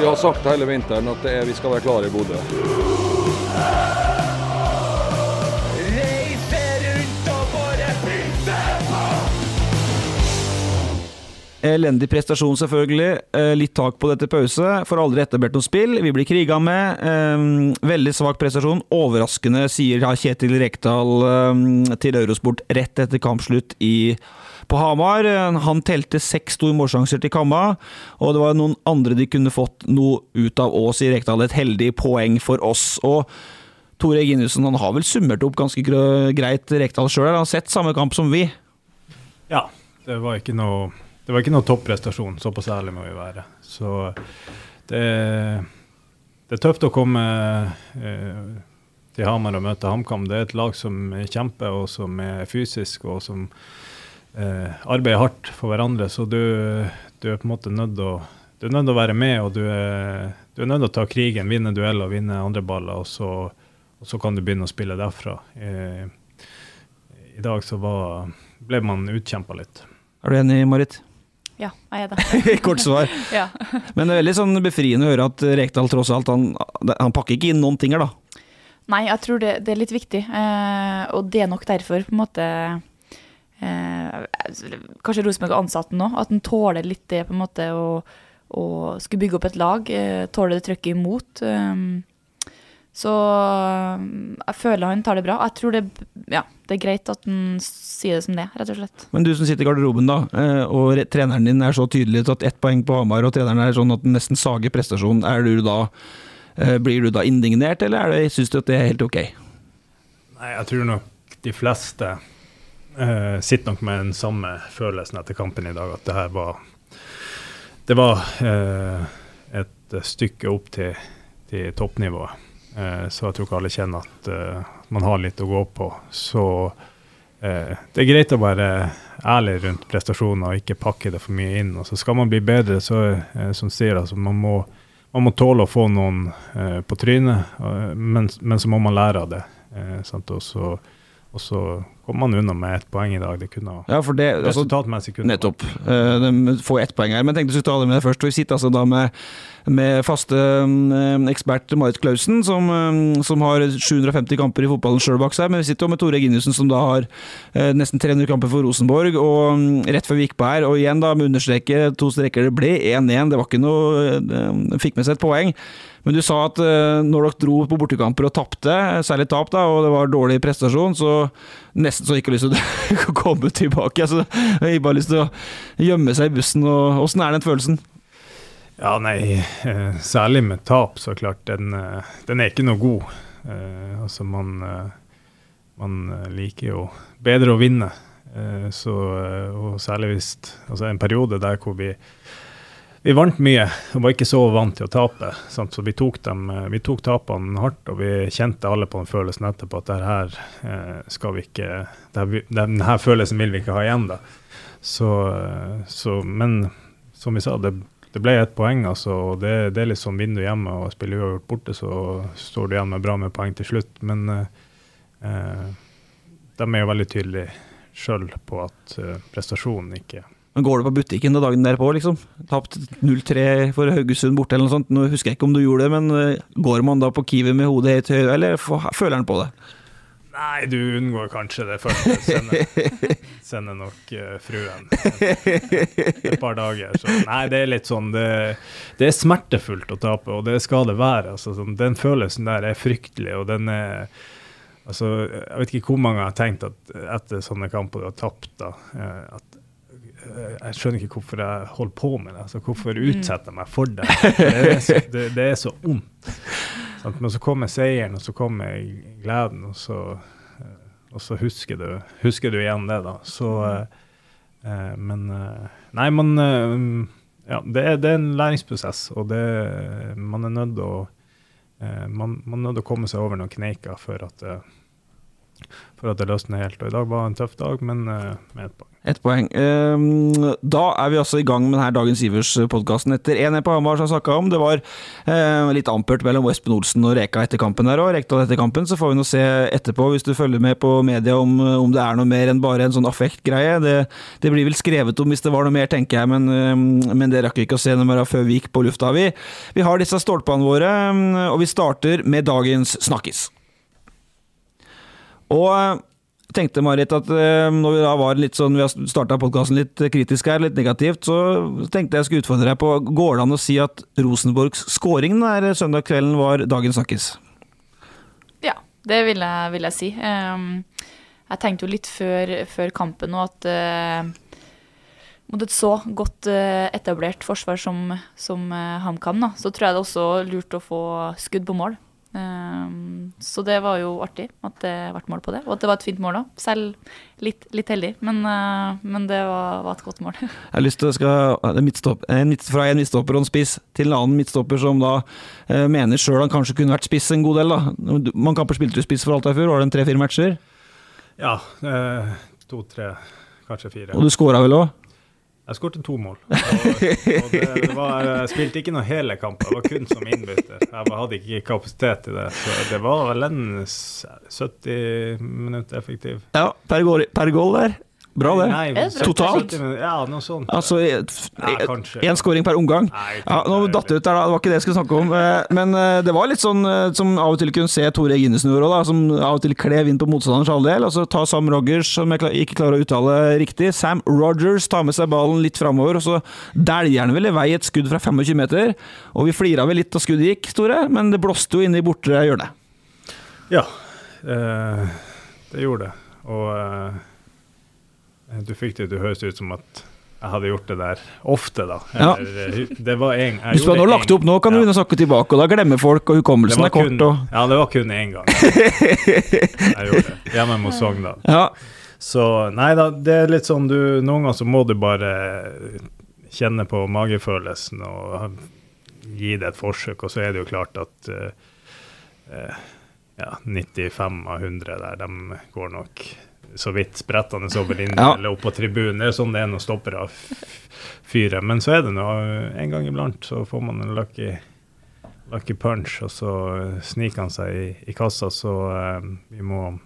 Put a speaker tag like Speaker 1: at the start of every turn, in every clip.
Speaker 1: Vi har sagt hele vinteren at er, vi skal være klare i Bodø.
Speaker 2: Elendig prestasjon, selvfølgelig. Eh, Litt tak på dette pause. Får aldri etablert noe spill. Vi blir kriga med. Eh, Veldig svak prestasjon. Overraskende, sier Kjetil Rekdal eh, til Eurosport rett etter kampslutt i på Hamar. Han telte seks store målsjanser til Kamma, og det var noen andre de kunne fått noe ut av òg, sier Rekdal. Et heldig poeng for oss. Og Tore Eginussen han har vel summert opp ganske greit Rekdal sjøl. Han har sett samme kamp som vi.
Speaker 3: Ja, det var ikke noe det var ikke noe topprestasjon, såpass ærlig må vi være. Så det, det er tøft å komme eh, til Hamar og møte HamKam. Det er et lag som kjemper, og som er fysisk, og som eh, arbeider hardt for hverandre. Så du, du er på en måte nødt til å, du er nødt å være med, og du er, du er nødt til å ta krigen, vinne dueller, vinne andre baller, og så, og så kan du begynne å spille derfra. Eh, I dag så var, ble man utkjempa litt.
Speaker 2: Er du enig, Marit?
Speaker 4: Ja, jeg er det.
Speaker 2: Kort svar.
Speaker 4: Ja.
Speaker 2: Men det er veldig sånn befriende å høre at Rekdal tross alt han, han pakker ikke inn noen ting her, da.
Speaker 4: Nei, jeg tror det, det er litt viktig. Eh, og det er nok derfor på en måte eh, Kanskje Rosenborg har ansatt den nå. At den tåler litt det på en måte å, å skulle bygge opp et lag. Eh, tåler det trøkket imot. Um, så um, jeg føler han tar det bra. Jeg tror det, ja, det er greit at han sier det som det, rett og slett.
Speaker 2: Men du som sitter i garderoben, da, eh, og treneren din er så tydelig tatt ett poeng på Hamar, og treneren er sånn at den nesten sager prestasjonen, er du da eh, blir du da indignert, eller er syns du at det er helt ok?
Speaker 3: Nei, jeg tror nok de fleste uh, sitter nok med den samme følelsen etter kampen i dag, at det her var Det var uh, et stykke opp til, til toppnivået. Eh, så jeg tror ikke alle kjenner at eh, man har litt å gå på. Så eh, det er greit å være ærlig rundt prestasjoner og ikke pakke det for mye inn. Og så skal man bli bedre, så som sier, altså, man må man må tåle å få noen på trynet, men, men så må man lære av det. Og, så, kommer man unna med ett poeng i dag. Det kunne ha
Speaker 2: Ja, for det altså,
Speaker 3: Resultatmessig kunne
Speaker 2: Nettopp. Uh, De får ett poeng her, men jeg tenkte jeg skulle ta det med først. og Vi sitter altså da med, med faste um, ekspert Marit Klausen, som, um, som har 750 kamper i fotballen sjøl bak seg. Men vi sitter også med Tore Eginiussen, som da har uh, nesten 300 kamper for Rosenborg. Og um, rett før vi gikk på her, og igjen da med understreke to streker, det ble 1-1. Det var ikke noe Fikk med seg et poeng. Men du sa at uh, når dere dro på bortekamper og tapte, særlig tap, da, og det var dårlig prestasjon, så nesten så jeg ikke lyst til å komme tilbake. Altså, jeg har bare lyst til å gjemme seg i bussen. og Åssen er den følelsen?
Speaker 3: Ja, nei, eh, særlig med tap, så klart. Den, eh, den er ikke noe god. Eh, altså, man, man liker jo bedre å vinne. Så, og særlig hvis Altså en periode der hvor vi vi vant mye og var ikke så vant til å tape. Sant? Så vi tok, dem, eh, vi tok tapene hardt, og vi kjente alle på den følelsen etterpå at det eh, skal vi ikke Denne følelsen vil vi ikke ha igjen, da. Så, eh, så, men som vi sa, det, det ble ett poeng, altså. Og det, det er litt sånn vinner du hjemme og spiller uavgjort borte, så står du igjen med bra med poeng til slutt. Men eh, de er jo veldig tydelige sjøl på at prestasjonen ikke
Speaker 2: Men Går du på butikken da dagen derpå, liksom? Tapt 0-3 for Haugesund borte, eller noe sånt. Nå husker jeg ikke om du gjorde det, men eh, går man da på Kiwi med hodet helt høyt, eller føler han på det?
Speaker 3: Nei, du unngår kanskje det første. Sender, sender nok uh, fruen et par dager. Så, nei, det er litt sånn det, det er smertefullt å tape, og det skal det være. Altså, sånn, den følelsen der er fryktelig, og den er altså, Jeg vet ikke hvor mange har tenkt at etter sånne kamper du har tapt, da eh, at jeg skjønner ikke hvorfor jeg holder på med det. altså Hvorfor utsetter jeg meg for det? Det er så, det, det er så ondt. Sant? Men så kommer seieren, og så kommer gleden, og så, eh, og så husker du, husker du igjen det, da. Så eh, eh, Men eh, Nei, man eh, Ja, det er, det er en læringsprosess, og det Man er nødt til å eh, man, man er nødt til å komme seg over noen kneiker for at eh, for at det løsner helt. Og i dag var en tøff dag, men eh, med et poeng.
Speaker 2: Ett poeng. Ehm, Da er vi altså i gang med denne Dagens Ivers-podkasten etter 1-1 på Hamar, som jeg snakka om. Det var eh, litt ampert mellom Espen Olsen og Reka etter kampen der, òg. Rekdal etter kampen. Så får vi nå se etterpå, hvis du følger med på media, om, om det er noe mer enn bare en sånn affektgreie. Det, det blir vel skrevet om hvis det var noe mer, tenker jeg, men, eh, men det rakk vi ikke å se noe mer av før vi gikk på lufta. Vi, vi har disse stolpene våre, mm, og vi starter med dagens snakkis. Og eh, tenkte Marit at eh, når vi da var litt sånn, vi har starta podkasten litt kritisk her, litt negativt, så tenkte jeg skulle utfordre deg på Går det an å si at Rosenborgs skåring der søndag kvelden var dagens snakkes?
Speaker 4: Ja, det vil jeg, vil jeg si. Ehm, jeg tenkte jo litt før, før kampen nå at eh, mot et så godt eh, etablert forsvar som, som HamKam, så tror jeg det er også lurt å få skudd på mål. Ehm, så det var jo artig at det ble mål på det, og at det var et fint mål òg. Selv litt, litt heldig, men, uh, men det var, var et godt mål.
Speaker 2: Jeg har lyst til å skal, en midtstopp, en midt, Fra en midtstopper og en spiss til en annen midtstopper som da uh, mener sjøl han kanskje kunne vært spiss en god del. da. Man kamper spilte du spiss for alt jeg før, var det en tre-fire matcher?
Speaker 3: Ja, eh, to, tre, kanskje fire.
Speaker 2: Og du skåra vel òg?
Speaker 3: Jeg skåret to mål. Og, og det, det var, jeg spilte ikke noen hele kamp, jeg var kun som innbytter. Jeg hadde ikke kapasitet til det. Så det var vel en 70 minutter effektiv.
Speaker 2: Ja, per goal, per goal der. Bra, det.
Speaker 3: Nei,
Speaker 2: Totalt?
Speaker 3: Ja, noe sånt.
Speaker 2: Altså
Speaker 3: Ja,
Speaker 2: én scoring per omgang.
Speaker 3: Nei,
Speaker 2: Ja, nå datt det ut der, da. Det var ikke det jeg skulle snakke om. Eh, Men eh, det var litt sånn eh, som av og til kunne se Tore Ginesen gjøre òg. Som av og til klev inn på motstanderens halvdel. Og så ta Sam Rogers, som jeg ikke klarer å uttale riktig, Sam Rogers tar med seg ballen litt framover, og så dæljer han vel i vei et skudd fra 25 meter. Og vi flira vel litt da skuddet gikk, Tore, men det blåste jo inne i bortre hjørne.
Speaker 3: Ja, eh, det gjorde det. Og du fikk det til å høres ut som at jeg hadde gjort det der ofte, da. Eller, ja. det var en,
Speaker 2: Hvis du nå lagt det opp nå, kan du
Speaker 3: ja.
Speaker 2: å snakke tilbake, og da glemmer folk, og hukommelsen er kort.
Speaker 3: kun-
Speaker 2: og...
Speaker 3: Ja, det var kun én gang. Jeg gjorde det. Hjemme mot Sogndal.
Speaker 2: Ja,
Speaker 3: Så nei da, det er litt sånn du Noen ganger så må du bare kjenne på magefølelsen og gi det et forsøk, og så er det jo klart at uh, uh, ja, 95 av 100 der, de går nok så vidt sprettende over linjen
Speaker 2: Ja.
Speaker 3: eller opp på tribunen. Det er sånn det er når stoppere fyrer. Men så er det nå en gang iblant så får man en lucky, lucky punch, og så sniker han seg i, i kassa, så eh, vi må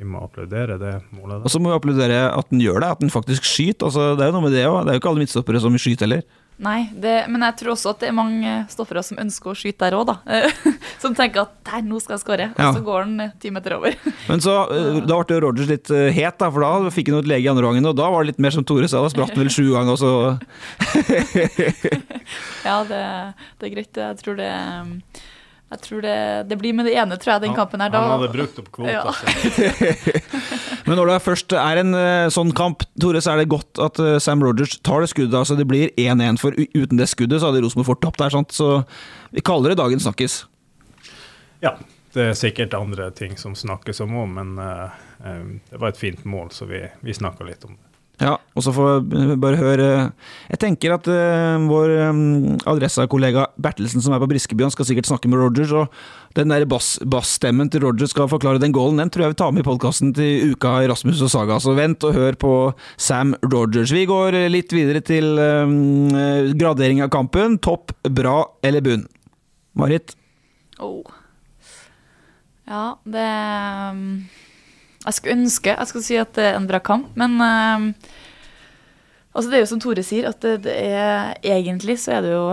Speaker 3: vi må applaudere det målet.
Speaker 2: Og så må vi applaudere at den gjør det, at den faktisk skyter. Altså, det er jo noe med det òg. Det er jo ikke alle midtstoppere som skyter heller.
Speaker 4: Nei, det, men jeg tror også at det er mange stoffere som ønsker å skyte der òg, da. som tenker at der, nå skal jeg skåre,
Speaker 2: Ja.
Speaker 4: og så går han eh, ti meter over.
Speaker 2: Men så, eh, da ble Rogers litt eh, het, da, for da fikk han et lege i andre gangen, og da var det litt mer som Tore sa, da spratt han vel sju ganger, og så
Speaker 4: ja, det, det er greit. Jeg tror det jeg tror det, det blir med det ene, tror jeg, den kampen her. Da,
Speaker 3: Han hadde brukt opp kvota
Speaker 4: Ja.
Speaker 2: Men når det først er en sånn kamp, Tore, så er det godt at Sam Rogers tar det skuddet. altså Det blir 1-1, for uten det skuddet så hadde Rosenborg fort tapt der. sant? Så vi kaller det dagens snakkis.
Speaker 3: Ja, det er sikkert andre ting som snakkes om òg, men eh, eh, det var et fint mål, så vi, vi snakka litt om det.
Speaker 2: Ja, og så får vi bare høre Jeg tenker at eh, vår um, Adressa-kollega Bertelsen som er på Briskeby, han skal sikkert snakke med Rogers, og den der bass- bassstemmen til Rogers skal forklare den goalen, den tror jeg vi tar med i podkasten til uka i Rasmus og Saga. Så vent og hør på Sam Rogers. Vi går litt videre til um, gradering av kampen. Topp, bra eller bunn? Marit?
Speaker 4: Oh. Ja, det um, Jeg skulle ønske jeg skulle si at det er en bra kamp, men um, altså det er jo som Tore sier, at det, det er egentlig så er det jo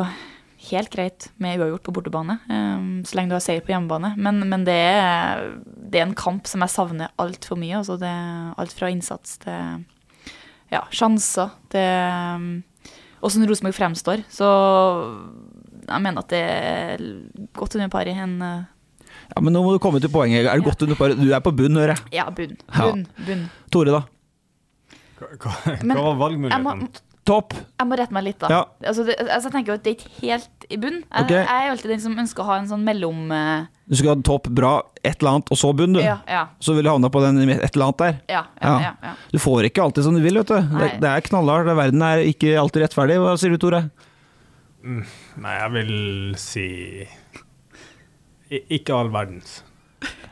Speaker 4: helt greit med uavgjort på bortebane, um, så lenge du har seier på hjemmebane. Men, men det, er, det er en kamp som jeg savner altfor mye. Altså det alt fra innsats til ja, sjanser til um, åssen Rosenborg fremstår. Så jeg mener at det er godt under par i en uh,
Speaker 2: Ja, men nå må du komme til poenget. Er det godt under par? Du er på bunn, hører jeg.
Speaker 4: Ja, bunn.
Speaker 2: Ja.
Speaker 4: Bunn. bunn.
Speaker 2: Tore, da?
Speaker 3: Hva, hva, var valgmuligheten?
Speaker 2: topp.
Speaker 4: Jeg må rette meg litt, da.
Speaker 2: Ja.
Speaker 4: Altså, det, altså, jeg tenker jo at det er ikke helt i bunn. Jeg,
Speaker 2: okay.
Speaker 4: jeg er jo alltid den som ønsker å ha en sånn mellom... Uh...
Speaker 2: Du skal ha topp, bra, et eller annet, og så bunn, du.
Speaker 4: ja, ja,
Speaker 2: Så vil du havne på den et eller annet der.
Speaker 4: ja, ja,
Speaker 2: Ja.
Speaker 4: ja, ja.
Speaker 2: Du får ikke alltid som du vil, vet du. Det, det er knallhardt. Verden er ikke alltid rettferdig. Hva sier du, Tore?
Speaker 3: Nei, jeg vil si Ikke all verdens.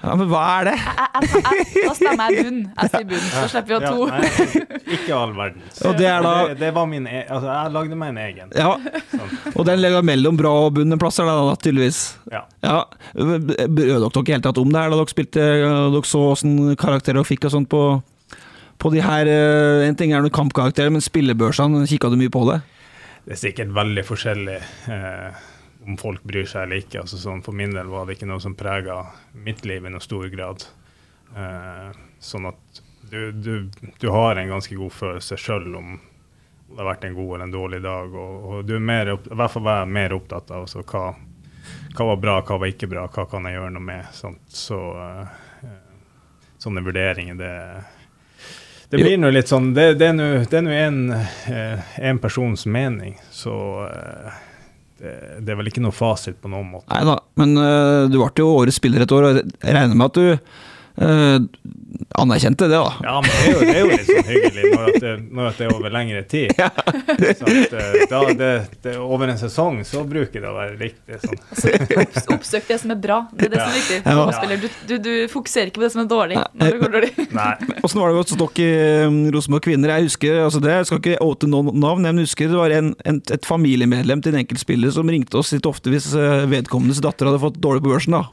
Speaker 2: Ja, men hva er det?
Speaker 4: Jeg, jeg, jeg, da stemmer jeg bunn. Jeg sier bunn, så slipper vi å ha to.
Speaker 3: Ja, nei, ikke all verdens.
Speaker 2: Og det er da
Speaker 3: det, det var min e Altså, jeg lagde meg en egen.
Speaker 2: Ja,
Speaker 3: Sånn.
Speaker 2: og den ligger mellom bra og bunne plasser da, tydeligvis.
Speaker 3: Ja.
Speaker 2: Ja, Brød dere dere helt tatt om det her da dere spilte Dere så åssen karakterer dere fikk og sånt på, på de her eh, En ting er noen kampkarakterer, men spillebørsene, kikka du mye på det?
Speaker 3: Det er sikkert veldig forskjellig eh, om folk bryr seg eller ikke. Altså, sånn, for min del var det ikke noe som prega mitt liv i noe stor grad. Eh, sånn at du, du, du har en ganske god følelse sjøl om det har vært en god eller en dårlig dag. Og, og du er mer, i hvert fall var jeg mer opptatt av altså, hva, hva var bra, hva var ikke bra, hva kan jeg gjøre noe med. Sant? Så eh, sånne vurderinger, det det blir nå litt sånn Det, det er nå en, eh, en persons mening, så eh, det, er vel ikke noe fasit på noen måte.
Speaker 2: Nei da, men uh, du ble jo årets spiller et år, og jeg regner med at du øh, anerkjente det, da.
Speaker 3: Ja, men det er jo, det er jo litt sånn hyggelig når, at det, når at det er over lengre tid. Så at, eh, da det, det, over en sesong så bruker det å være riktig sånn.
Speaker 4: Altså, opps- oppsøk det som er bra. Det er det som er viktig.
Speaker 2: Ja.
Speaker 4: Spiller, Du, du, du fokuserer ikke på det som er dårlig. Når det går dårlig.
Speaker 3: Nei.
Speaker 2: Åssen var det gått stokk i um, Rosenborg kvinner? Jeg husker, altså det, jeg skal ikke åte noen navn, men jeg husker det var en, en, et familiemedlem til en enkelt spiller som ringte oss litt ofte hvis eh, vedkommendes datter hadde fått dårlig på børsen. da.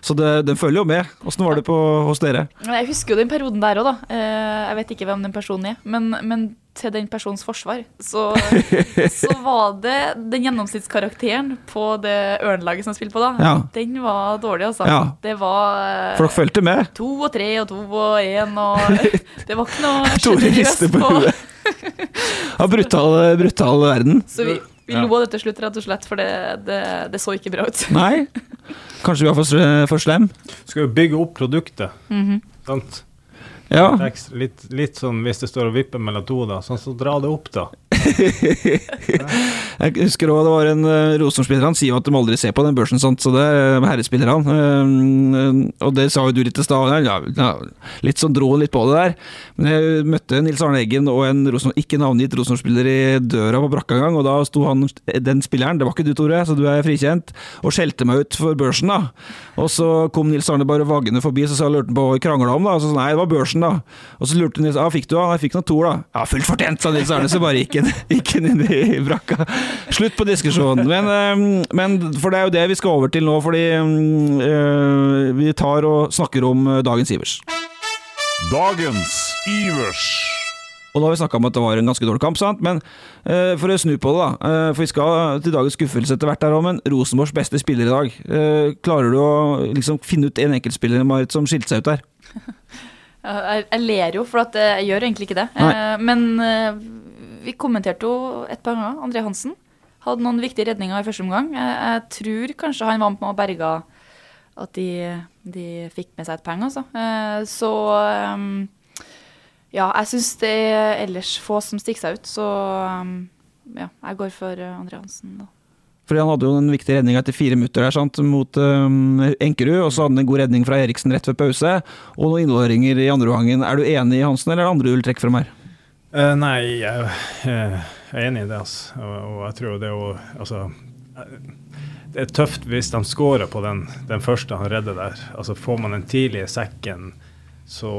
Speaker 2: Så det, den følger jo med. Åssen var det på, hos dere?
Speaker 4: Jeg husker jo den perioden der òg, da. Eh, Jeg vet ikke hvem den personen er. Men, men til den personens forsvar, så, så var det den gjennomsnittskarakteren på det Ørnlaget som spilte på da,
Speaker 2: Ja.
Speaker 4: den var dårlig, altså.
Speaker 2: Ja.
Speaker 4: Det var eh,
Speaker 2: For dere fulgte med?
Speaker 4: to og tre og to og én og Det var ikke noe
Speaker 2: Tore rister på huet. Ja, brutal, brutal verden.
Speaker 4: Så vi, vi
Speaker 3: Ja.
Speaker 4: lo av det til slutt, rett og slett, for det, det, det så ikke bra ut.
Speaker 2: Nei? Kanskje vi var for, for slem?
Speaker 3: Skal jo bygge opp produktet.
Speaker 4: Mhm.
Speaker 3: sant?
Speaker 2: Ja.
Speaker 3: Litt, litt sånn hvis det står og vipper mellom to, da. Sånn, så dra det opp, da.
Speaker 2: Jeg husker også det var en uh, Rosenborg-spiller, han sier jo at de aldri ser på den børsen, sant? så det er herrespillerne. Uh, og det sa jo du litt i stad, ja, litt sånn dro han litt på det der. Men jeg møtte Nils Arne Eggen og en Rosenborg, ikke navngitt Rosenborg-spiller i døra på brakka en gang, og da sto han, den spilleren, det var ikke du Tore, så du er frikjent, og skjelte meg ut for børsen da. Og så kom Nils Arne bare vaggende forbi, så sa lurte han på hva vi krangla om da, og så nei, det var børsen da. Og så lurte Nils, ja, fikk du da? Ja, jeg fikk noen toer da. Ja, fullt fortjent, sa Nils Arne, så bare gikk han, gikk inn i brakka. Slutt på diskusjonen. Men, eh, men for det er jo det vi skal over til nå, fordi eh, vi tar og snakker om eh, dagens Ivers.
Speaker 5: Dagens Ivers.
Speaker 2: Og da har vi snakka om at det var en ganske dårlig kamp, sant? men uh, for å snu på det, da. Uh, for vi skal til dagens skuffelse etter hvert, der også, men Rosenborgs beste spiller i dag. Uh, klarer du å liksom finne ut en enkeltspiller Marit, som skilte seg ut der?
Speaker 4: Jeg, jeg ler jo, for at jeg gjør egentlig ikke det. Men vi kommenterte jo et par ganger. André Hansen hadde noen viktige redninger i første omgang. Jeg, tror kanskje han var med og berga at de, de fikk med seg et poeng, altså. Eh, Så eh, ja, jeg syns det er ellers få som stikker seg ut, så eh, ja, jeg går for André Hansen, da.
Speaker 2: Fordi Han hadde jo en viktig redning etter fire minutter der, sant, mot um, Enkerud. Og så hadde han en god redning fra Eriksen rett ved pause. Og noen innvåringer i andre omgangen. Er du enig i Hansen, eller er det andre du vil trekke fram her?
Speaker 3: Eh, nei, jeg, eh, jeg er enig i det, altså. Og, og jeg tror det er jo Altså eh, Det er tøft hvis de scorer på den, den første han redder der. Altså Får man den tidlige sekken, så,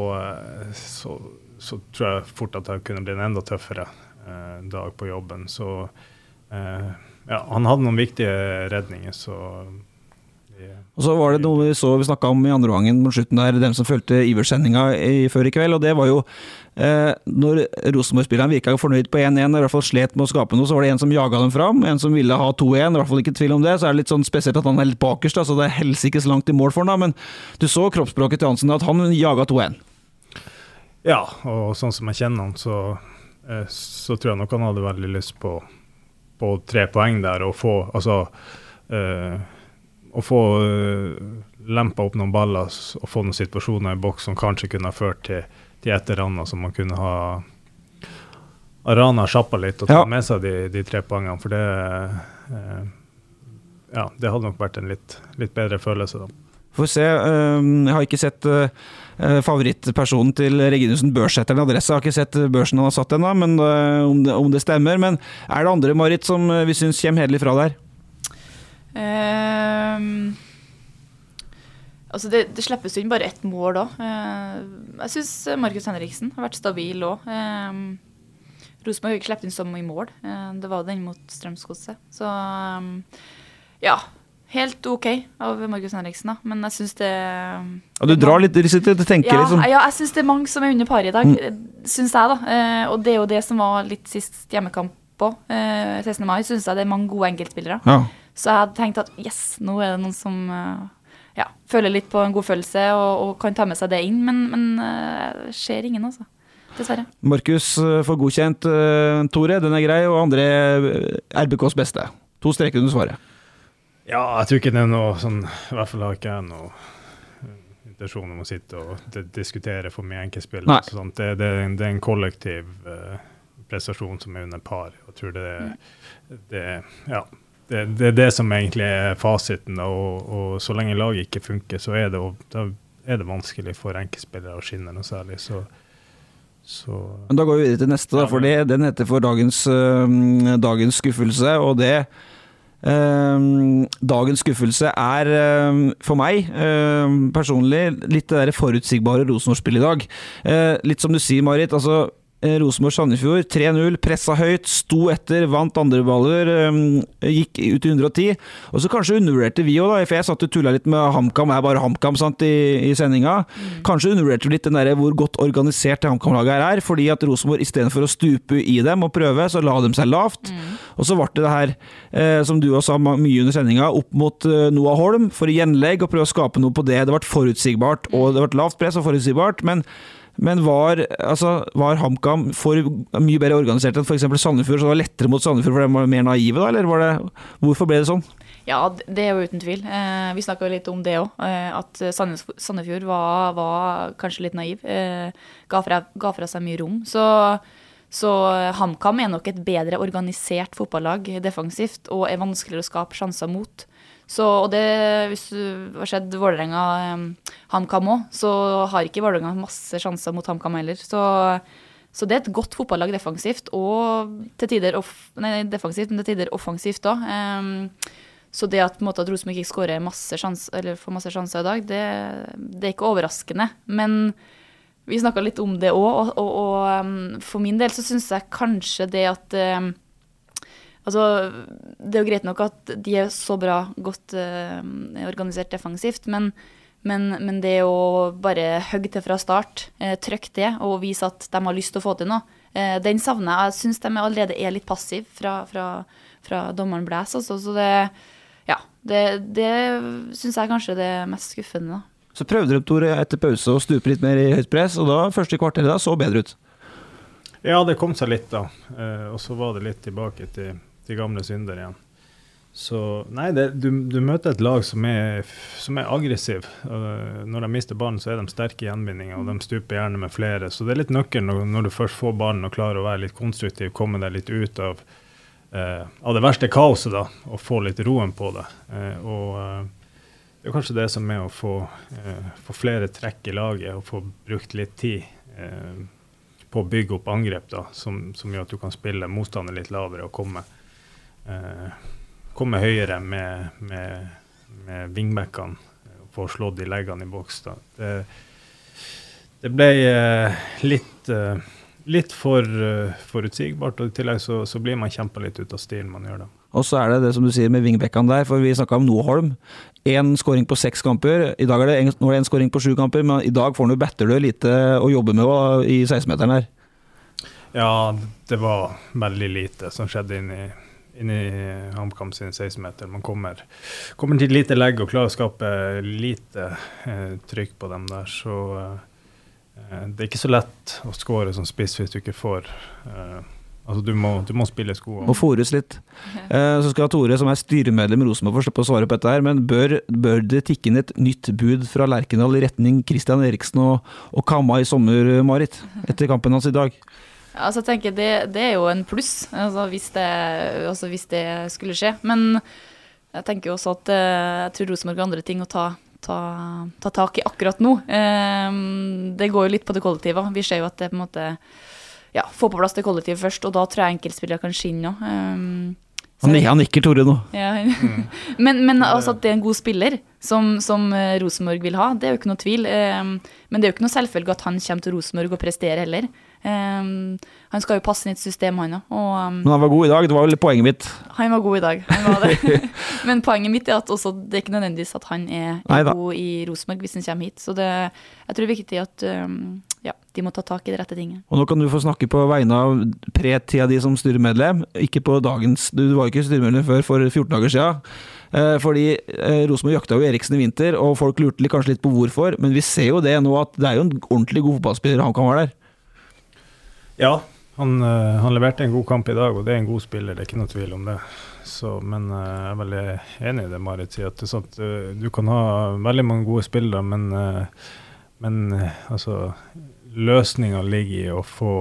Speaker 3: så, så tror jeg fort at det kunne blitt en enda tøffere uh, dag på jobben. Så uh, ja, han hadde noen viktige redninger, så
Speaker 2: Og så var det noe vi så vi snakka om i andre gangen mot slutten der, dem som fulgte Ivers-sendinga før i kveld, og det var jo Når Rosenborg-spillerne virka fornøyd på 1-1, i hvert fall slet med å skape noe, så var det en som jaga dem fram, en som ville ha 2-1, i hvert fall ikke tvil om det. Så er det litt sånn spesielt at han er litt bakerst, så det er helsikes langt i mål for da, men du så kroppsspråket til Hansen, at han jaga 2-1.
Speaker 3: Ja, og sånn som jeg kjenner han, så, eh, så tror jeg nok han hadde veldig lyst på, på tre poeng der, og få altså øh, Å få øh, lempa opp noen baller og få noen situasjoner i boks som kanskje kunne ha ført til, til et eller annet som man kunne ha Arana sjappa litt og
Speaker 2: Ja.
Speaker 3: ta med seg de, de tre poengene, for det eh, Ja, det hadde nok vært en litt, litt bedre følelse, da.
Speaker 2: Får se. eh, Jeg har ikke sett eh, favorittpersonen til Reginussen, børssetteren adresse. Jeg har ikke sett børsen han har satt ennå, men eh, om det, om det stemmer. Men er det andre, Marit, som vi syns kommer hederlig fra der?
Speaker 4: Ehm, altså det, det slippes jo inn bare ett mål òg. jeg syns Markus Henriksen har vært stabil òg. Um, Rosenborg har ikke sluppet inn så mye mål. Eh, det var den mot Strømsgodset. Så ja. Helt OK av Markus Henriksen, da. Men jeg syns det
Speaker 2: Ja, du drar litt, sitter og tenker
Speaker 4: ja,
Speaker 2: liksom
Speaker 4: ja, jeg syns det er mange som er under par i dag, syns jeg, da. Eh, og det er jo det som var litt sist hjemmekamp på. Eh, 16. mai syns jeg det er mange gode enkeltspillere.
Speaker 2: ja.
Speaker 4: Så jeg hadde tenkt at yes, nå er det noen som eh, ja, føler litt på en god følelse og, og kan ta med seg det inn, men, men skjer ser ingen, altså. Dessverre.
Speaker 2: Markus eh, får godkjent eh, Tore, den er grei, og Andre er RBKs beste. To streker under svaret.
Speaker 3: Ja, jeg tror ikke det er noe sånn I hvert fall har ikke jeg noe eh, intensjon om å sitte og diskutere for mye enkeltspill.
Speaker 2: Nei.
Speaker 3: Det, det, en- det er en kollektiv uh, prestasjon som er under par. Jeg tror det, det, ja, det, det er det som egentlig er fasiten. Og, og så lenge laget ikke funker, så er det, er det vanskelig for enkeltspillere å skinne noe særlig. Så, så
Speaker 2: Men da går vi videre til neste, da, for det, den heter for dagens, øh, dagens skuffelse. Og det øh, Dagens skuffelse er øh, for meg personlig litt det der forutsigbare Rosenborg-spillet i dag. Litt som du sier, Marit. altså Rosenborg-Sandefjord 3-0, pressa høyt, sto etter, vant andre baller, eh, gikk ut i 110. Og så kanskje undervurderte vi òg, for jeg satt og tulla litt med HamKam, er bare HamKam sant, i, i sendinga. Kanskje undervurderte vi litt den der hvor godt organisert HamKam-laget er, fordi at Rosenborg istedenfor å stupe i dem og prøve, så la de seg lavt. Og så ble det det her, eh, som du også sa mye under sendinga, opp mot eh, Noah Holm for gjenlegg og prøve å skape noe på det. Det ble forutsigbart, og det ble lavt press og forutsigbart, men men var, altså, var HamKam for mye bedre organisert enn f.eks. Sandefjord, så det var lettere mot Sandefjord fordi de var mer naive, da? Eller var det, hvorfor ble det sånn?
Speaker 4: Ja, det er jo uten tvil. Eh, vi snakka litt om det òg. Eh, at Sandefjord var, var kanskje litt naiv. Eh, ga, fra, ga fra seg mye rom. Så, så HamKam er nok et bedre organisert fotballag defensivt og er vanskeligere å skape sjanser mot. Så, og det, hvis du har sett Vålerenga-HamKam òg, så har ikke Vålerenga masse sjanser mot HamKam heller. Så, så det er et godt fotballag defensivt, og til tider off, nei, defensivt, men til tider offensivt òg. Så det at, måte, at Rosenborg ikke skårer masse sjans, eller får masse sjanser i dag, det, det er ikke overraskende. Men vi snakka litt om det òg, og, og, og um, for min del så syns jeg kanskje det at um, Altså, det er jo greit nok at de er så bra godt uh, organisert defensivt, men, men, men det å bare hogge til fra start, uh, trykke det og vise at de har lyst til å få til noe, uh, den savner jeg. Jeg syns de allerede er litt passive fra, fra, fra dommeren Blæs. Altså, så det, ja, det, det syns jeg kanskje er det mest skuffende. da.
Speaker 2: Så prøvde dere, Tore etter pause å stupe litt mer i høyt press, og da første kvarteret da så bedre ut.
Speaker 3: Ja, det kom seg litt, da. Eh, og så var det litt tilbake til, til gamle synder igjen. Så nei, det, du, du møter et lag som er, som er aggressiv. Eh, når de mister ballen, så er de sterke i gjenvinninga, og de stuper gjerne med flere. Så det er litt nøkkelen når, når du først får ballen og klarer å være litt konstruktiv, komme deg litt ut av, eh, av det verste kaoset, da, og få litt roen på det. Eh, og det er kanskje det som er å få, få flere trekk i laget og få brukt litt tid. På å bygge opp angrep da, som, som gjør at du kan spille motstander litt lavere og komme, komme høyere med, med, med wingbackene og få slått de leggene i boks. Det, det ble eh, litt, eh, litt for eh, forutsigbart, og i tillegg så, så blir man kjempa litt ut av stilen man gjør det.
Speaker 2: Og så er det det som du sier med vingbekkene der, for vi snakka om Noholm. Holm. Én skåring på seks kamper. I dag er det en, nå er det en skåring på sju kamper, men i dag får han jo Batterlø lite å jobbe med i 16-meteren her.
Speaker 3: Ja, det var veldig lite som skjedde inni inn i HamKam sin 16-meter. Man kommer, kommer til lite legg og klarer å skape lite eh, trykk på dem der. Så eh, det er ikke så lett å skåre som spiss hvis du ikke får eh, Altså, du må, du må spille sko.
Speaker 2: Må fòres litt. Eh, så skal Tore, som er styremedlem i Rosenborg, få slippe å svare på dette her, men bør, bør det tikke inn et nytt bud fra Lerkendal i retning Christian Eriksen og, og Kamma i sommer, Marit? Etter kampen hans i dag?
Speaker 4: Altså, jeg tenker det, det er jo en pluss, altså, hvis, det, altså, hvis det skulle skje. Men jeg tenker også at eh, jeg tror Rosenborg har andre ting å ta, ta, ta tak i akkurat nå. Eh, det går jo litt på det kollektive. Vi ser jo at det på en måte Ja, få på plass det kollektivet først, og da tror jeg enkeltspillere kan skinne òg.
Speaker 2: Han, han nikker Tore nå.
Speaker 4: Ja. men, men altså at det er en god spiller som, som eh, Rosenborg vil ha, det er jo ikke noe tvil. Eh, men det er jo ikke noe selvfølge at han kommer til Rosenborg og presterer heller. Eh, han skal jo passe inn i et system, han òg.
Speaker 2: Men han var god i dag, det var vel poenget mitt?
Speaker 4: Han var god i dag, han var det. men poenget mitt er at også, det er ikke nødvendigvis at han er, er god i Rosenborg hvis han kommer hit. Så det, jeg tror det er viktig at um, ja, de må ta tak i de rette tingene.
Speaker 2: Og nå kan du få snakke på vegne av pre-tida di som styremedlem, ikke på dagens Du var ikke styremedlem før for 14 dager siden. Eh, fordi eh, Rosenborg jakta jo Eriksen i vinter, og folk lurte kanskje litt på hvorfor. Men vi ser jo det nå, at det er jo en ordentlig god fotballspiller han kan være der.
Speaker 3: Ja, han, eh, han leverte en god kamp i dag, og det er en god spiller, det er ikke noe tvil om det. Så, men jeg er veldig enig i det Marit sier, at det sånn at du kan ha veldig mange gode spillere, men men eh, altså Løsninga ligger i å få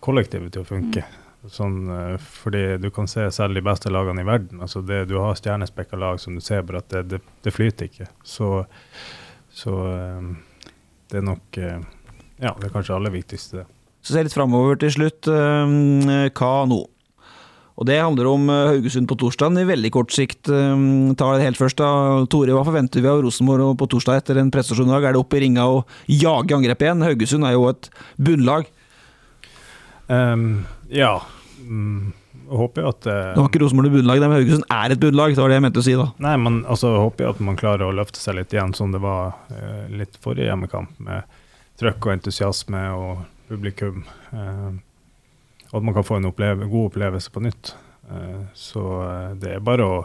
Speaker 3: kollektivet til å funke. Mm. Sånn, eh, fordi du kan se selv de beste lagene i verden. altså det, Du har stjernespekka lag som du ser, bare at det, det, det flyter ikke. Så, så, eh, det er nok Ja, det er kanskje aller viktigste, det.
Speaker 2: Så se litt framover til slutt. Hva nå? Og Det handler om eh, Haugesund på torsdag i veldig kort sikt. tar ta det helt først da. Tore, hva forventer vi av Rosenborg på torsdag etter en prestasjon i dag? Er det opp i ringa og jage angrep igjen? Haugesund er jo et bunnlag.
Speaker 3: Um, ja. Mm, håper jo at uh,
Speaker 2: Nå har ikke Rosenborg bunnlag, men Haugesund er et bunnlag. Det var det jeg mente å si, da.
Speaker 3: Nei, men altså, håper jo at man klarer å løfte seg litt igjen, som det var uh, litt forrige hjemmekamp, med trøkk og entusiasme og publikum. Uh, og at man kan få en oppleve, god opplevelse på nytt. Uh, så uh, det er bare å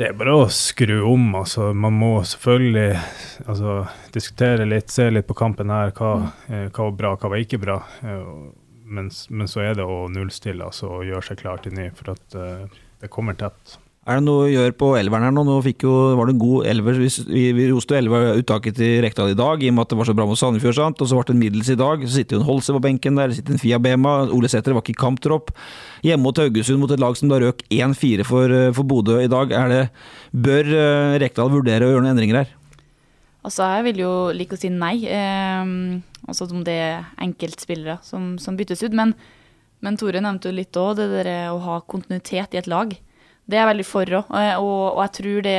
Speaker 3: det er bare å skru om. altså Man må selvfølgelig altså, diskutere litt, se litt på kampen her. Hva, uh, hva var bra, hva var ikke bra. Men, men, så er det å nullstille altså, og gjøre seg klar til ny, for at det kommer tett.
Speaker 2: Er det noe å gjøre på elveren her nå? Nå jo, var det en god elver. Vi, vi roste elveruttaket til Rekdal i dag, i og med at det var så bra mot Sandefjord. sant? Og så ble det en middels i dag. Så sitter jo en Holse på benken der, det sitter en Fia Bema. Ole Sæter var ikke i kamptropp. Hjemme mot Haugesund, mot et lag som da røk 1-4 for, eh, for Bodø i dag. Det, bør eh, Rekdal vurdere å gjøre noen endringer her?
Speaker 4: Altså, jeg vil jo like å si nei. Eh, altså om det er enkeltspillere som, som byttes ut. Men, men Tore nevnte jo litt òg det der å ha kontinuitet i et lag. Det er jeg veldig for òg. Og, og, jeg tror det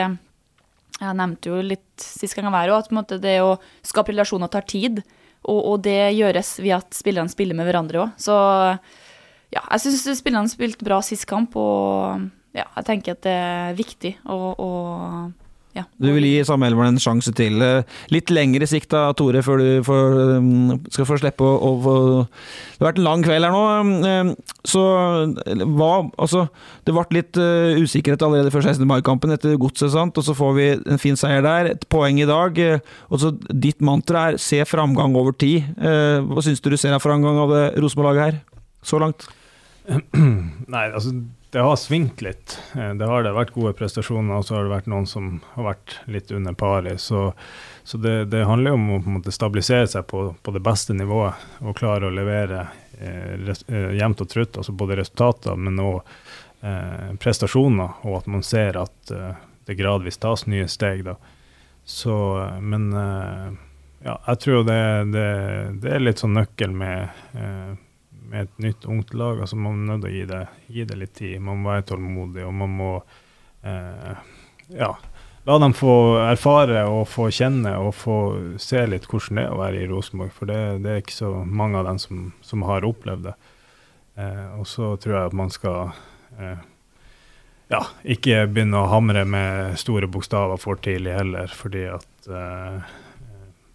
Speaker 4: Jeg nevnte jo litt sist gang jeg var her òg, at det å skape relasjoner tar tid. Og, og det gjøres ved at spillerne spiller med hverandre òg. Så ja, jeg syns spillerne spilte bra sist kamp, og ja, jeg tenker at det er viktig å, å ja.
Speaker 2: Du vil gi Sam Elveren en sjanse til. Eh, litt lengre sikt da, Tore, før du får, um, skal få slippe å, å få Det har vært en lang kveld her nå. Um, så hva Altså, det ble litt usikkerhet allerede før 16. mai-kampen etter Godset, sant? og så får vi en fin seier der. Et poeng i dag. Og så Ditt mantra er 'se framgang over tid'. Hva syns du du ser av framgang av det Rosenborg-laget her, så langt?
Speaker 3: Nei, altså det har svingt litt. Eh, det har det vært gode prestasjoner, og så har det vært noen som har vært litt under paret. Så, så det, det, handler om å måte, stabilisere seg på, på, det beste nivået og klare å levere eh, eh, jevnt og trutt, altså både resultater, men òg eh, prestasjoner, og at man ser at eh, det gradvis tas nye steg. Da. Så, men ja, jeg tror det, det, det, er litt sånn nøkkel med med et nytt ungt lag. altså Man er nødt å gi det, gi det, litt tid. Man må være tålmodig, og man må eh, ja, la dem få erfare og få kjenne og få se litt hvordan det er å være i Rosenborg. For det, det, er ikke så mange av dem som, som har opplevd det. Eh, og så tror jeg at man skal eh, ja, ikke begynne å hamre med store bokstaver for tidlig heller, fordi at eh,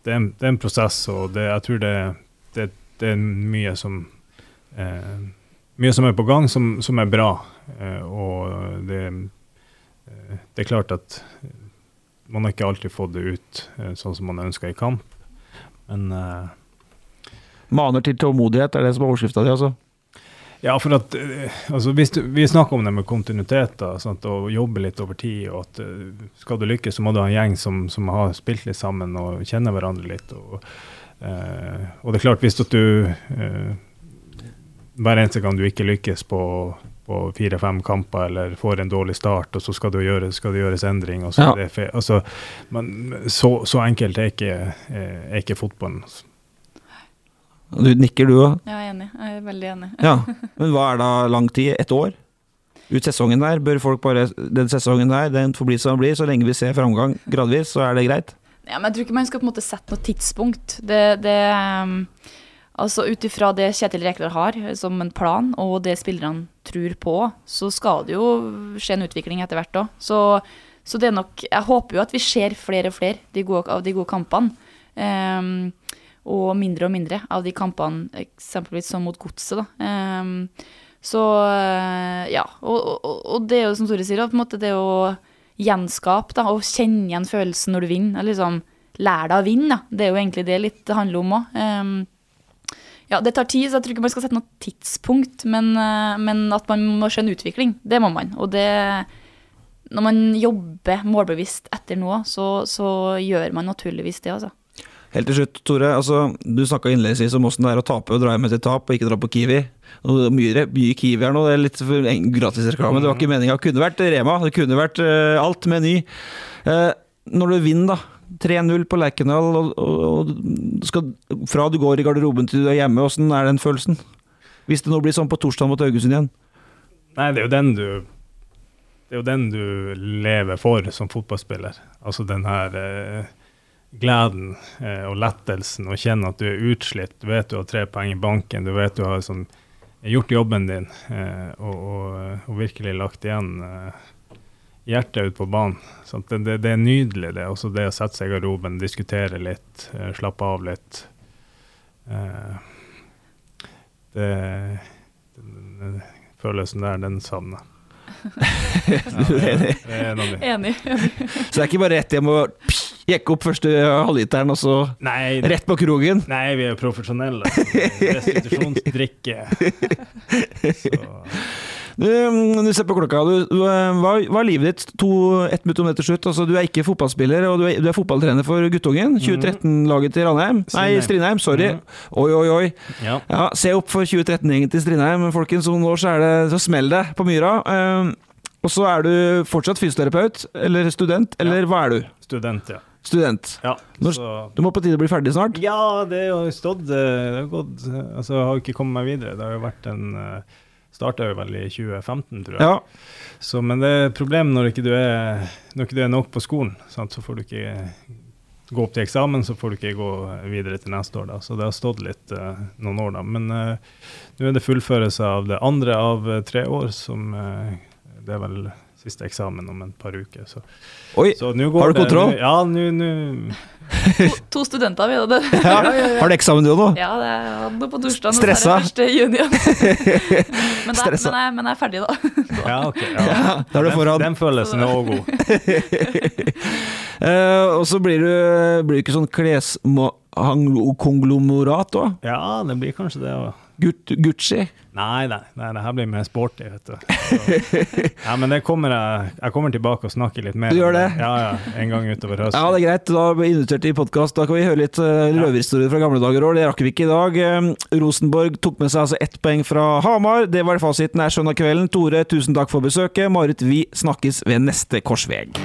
Speaker 3: det, er en, det, er en, prosess, og det, jeg tror det, det, det er mye som eh, mye som er på gang, som, som er bra. Eh, og det, eh, det, er klart at man har ikke alltid fått det ut eh, sånn som man ønsker i kamp, men eh,
Speaker 2: Maner til tålmodighet, er det som er overskrifta di, altså?
Speaker 3: Ja, for at altså, du, Vi snakker om det med kontinuitet da, sant, og jobbe litt over tid. og at Skal du lykkes, så må du ha en gjeng som, som har spilt litt sammen og kjenner hverandre litt. og, eh, og det er klart, hvis du eh, hver eneste gang du ikke lykkes på, på fire-fem kamper eller får en dårlig start, og så skal, du gjøre, skal det gjøres endring. Og så
Speaker 2: Ja.
Speaker 3: det altså, men så, så enkelt er ikke, er ikke fotballen.
Speaker 2: Du nikker, du òg?
Speaker 4: Jeg er enig. Jeg er veldig enig.
Speaker 2: Ja. Men hva er da lang tid? Ett år? Ut sesongen der? Bør folk bare Den sesongen der, den får bli som den blir. Så lenge vi ser framgang gradvis, så er det greit.
Speaker 4: Ja, men jeg tror ikke man skal på en måte sette noe tidspunkt. Det, det um, Altså Ut ifra det Kjetil Rekdal har som en plan, og det spillerne tror på, så skal det jo skje en utvikling etter hvert òg. Så, så det er nok Jeg håper jo at vi ser flere og flere de gode, av de gode kampene. Um, og mindre og mindre av de kampene, eksempelvis som mot Godset. da. Um, så eh, ja. Og, og, og det er jo som Tore sier, på en måte det å gjenskape da, og kjenne igjen følelsen når du vinner. Liksom, Lær deg å vinne. Da. Det er jo egentlig det litt det handler om òg. Ja, det tar tid, så jeg tror ikke man skal sette noe tidspunkt, men, eh, men at man må skjønne utvikling, det må man. Og det Når man jobber målbevisst etter noe, så, så gjør man naturligvis det, altså.
Speaker 2: Helt til slutt, Tore. Altså, du snakka innledningsvis om åssen det er å tape og dra hjem etter tap, og ikke dra på Kiwi. Mye, mye Kiwi her nå, det er litt gratisreklame. Det var ikke meninga. Det kunne vært Rema, det kunne vært eh, alt Meny. Uh, når du vinner, da. 3-0 på Lerkendal, og, og, og skal, fra du går i garderoben til du er hjemme, åssen er den følelsen? Hvis det nå blir sånn på torsdag mot Haugesund igjen?
Speaker 3: Nei, det er jo den du Det er jo den du lever for som fotballspiller. Altså den her eh, gleden eh, og lettelsen, og kjenne at du er utslitt. Du vet du har tre poeng i banken, du vet du har sånn, gjort jobben din eh, og, og, og virkelig lagt igjen eh, hjertet ut på banen. Sant? Det, det, det er nydelig, det. Også det å sette seg i garderoben, diskutere litt, eh, slappe av litt. Eh, det, den, den følelsen der, den savner jeg. Ja, det, er- det er en av.
Speaker 4: Enig.
Speaker 2: Så det er ikke bare rett hjem og jekke opp første halvliteren, og så
Speaker 3: Nei,
Speaker 2: rett på krogen?
Speaker 3: nei, vi er jo profesjonelle. Restitusjonsdrikke. Så,
Speaker 2: Du, mm, du ser på klokka. Du, du, eh, hva, hva er livet ditt to, ett minutt om det til slutt? Altså, du er ikke fotballspiller, og du er, du er fotballtrener for guttungen. 2013-laget til Ranheim. Nei,
Speaker 3: Strindheim.
Speaker 2: Sorry.
Speaker 3: Mhm.
Speaker 2: Oi, oi, oi.
Speaker 3: ja.
Speaker 2: Ja, Se opp for 2013-gjengen til Strindheim, folkens, om noen år så, er det, så smell det på myra. Eh, og så er du fortsatt fysioterapeut, eller student, eller hva er du?
Speaker 3: Student, ja.
Speaker 2: Student.
Speaker 3: ja. Så,
Speaker 2: Du må på tide bli ferdig snart.
Speaker 3: ja, det har jo stått eh, Det har gått eh, Altså, jeg har ikke kommet meg videre. Det har jo vært en uh, Starta jo vel i 2015, tror jeg.
Speaker 2: Ja.
Speaker 3: Så, men det er et problem når ikke du er, ikke du er nok på skolen. Sant? Så får du ikke gå opp til eksamen, så får du ikke gå videre til neste år. Da. Så det har stått litt uh, noen år, da. Men uh, nå er det fullførelse av det andre av eh, tre år, som uh, Det er vel siste eksamen om et par uker. Så,
Speaker 2: Oi,
Speaker 3: så går
Speaker 2: har du kontroll?
Speaker 3: Ja, nå
Speaker 4: To, to studenter, vi. da. ja,
Speaker 2: ja. Har du eksamen du nå?
Speaker 4: Ja, det er nå på torsdag.
Speaker 2: Stressa?
Speaker 4: Første juni. men, det,
Speaker 2: Stressa.
Speaker 4: men, jeg, men jeg er ferdig, da.
Speaker 3: Ja, ok. Ja.
Speaker 2: Ja, da er du
Speaker 3: Den,
Speaker 2: foran.
Speaker 3: den følelsen er òg god.
Speaker 2: uh, og så blir du, blir du ikke sånn kleskonglomerat òg?
Speaker 3: Ja, det blir kanskje det òg.
Speaker 2: Gucci?
Speaker 3: Nei, nei, nei, det her blir mer sporty, vet du. Så, ja, men det kommer jeg, jeg kommer tilbake og snakker litt mer.
Speaker 2: Du gjør det?
Speaker 3: Ja, ja, en gang utover høsten.
Speaker 2: Ja, det er greit. Da blir vi invitert i podkast. Da kan vi høre litt uh, røverhistorier fra gamle dager òg. Det rakk vi ikke i dag. Eh, Rosenborg tok med seg altså ett poeng fra Hamar. Det var fasiten her søndag kvelden. Tore, tusen takk for besøket. Marit, vi snakkes ved neste korsveg.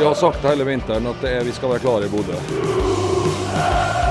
Speaker 1: Vi har sagt hele vinteren at det er, vi skal være klare i Bodø. Lula!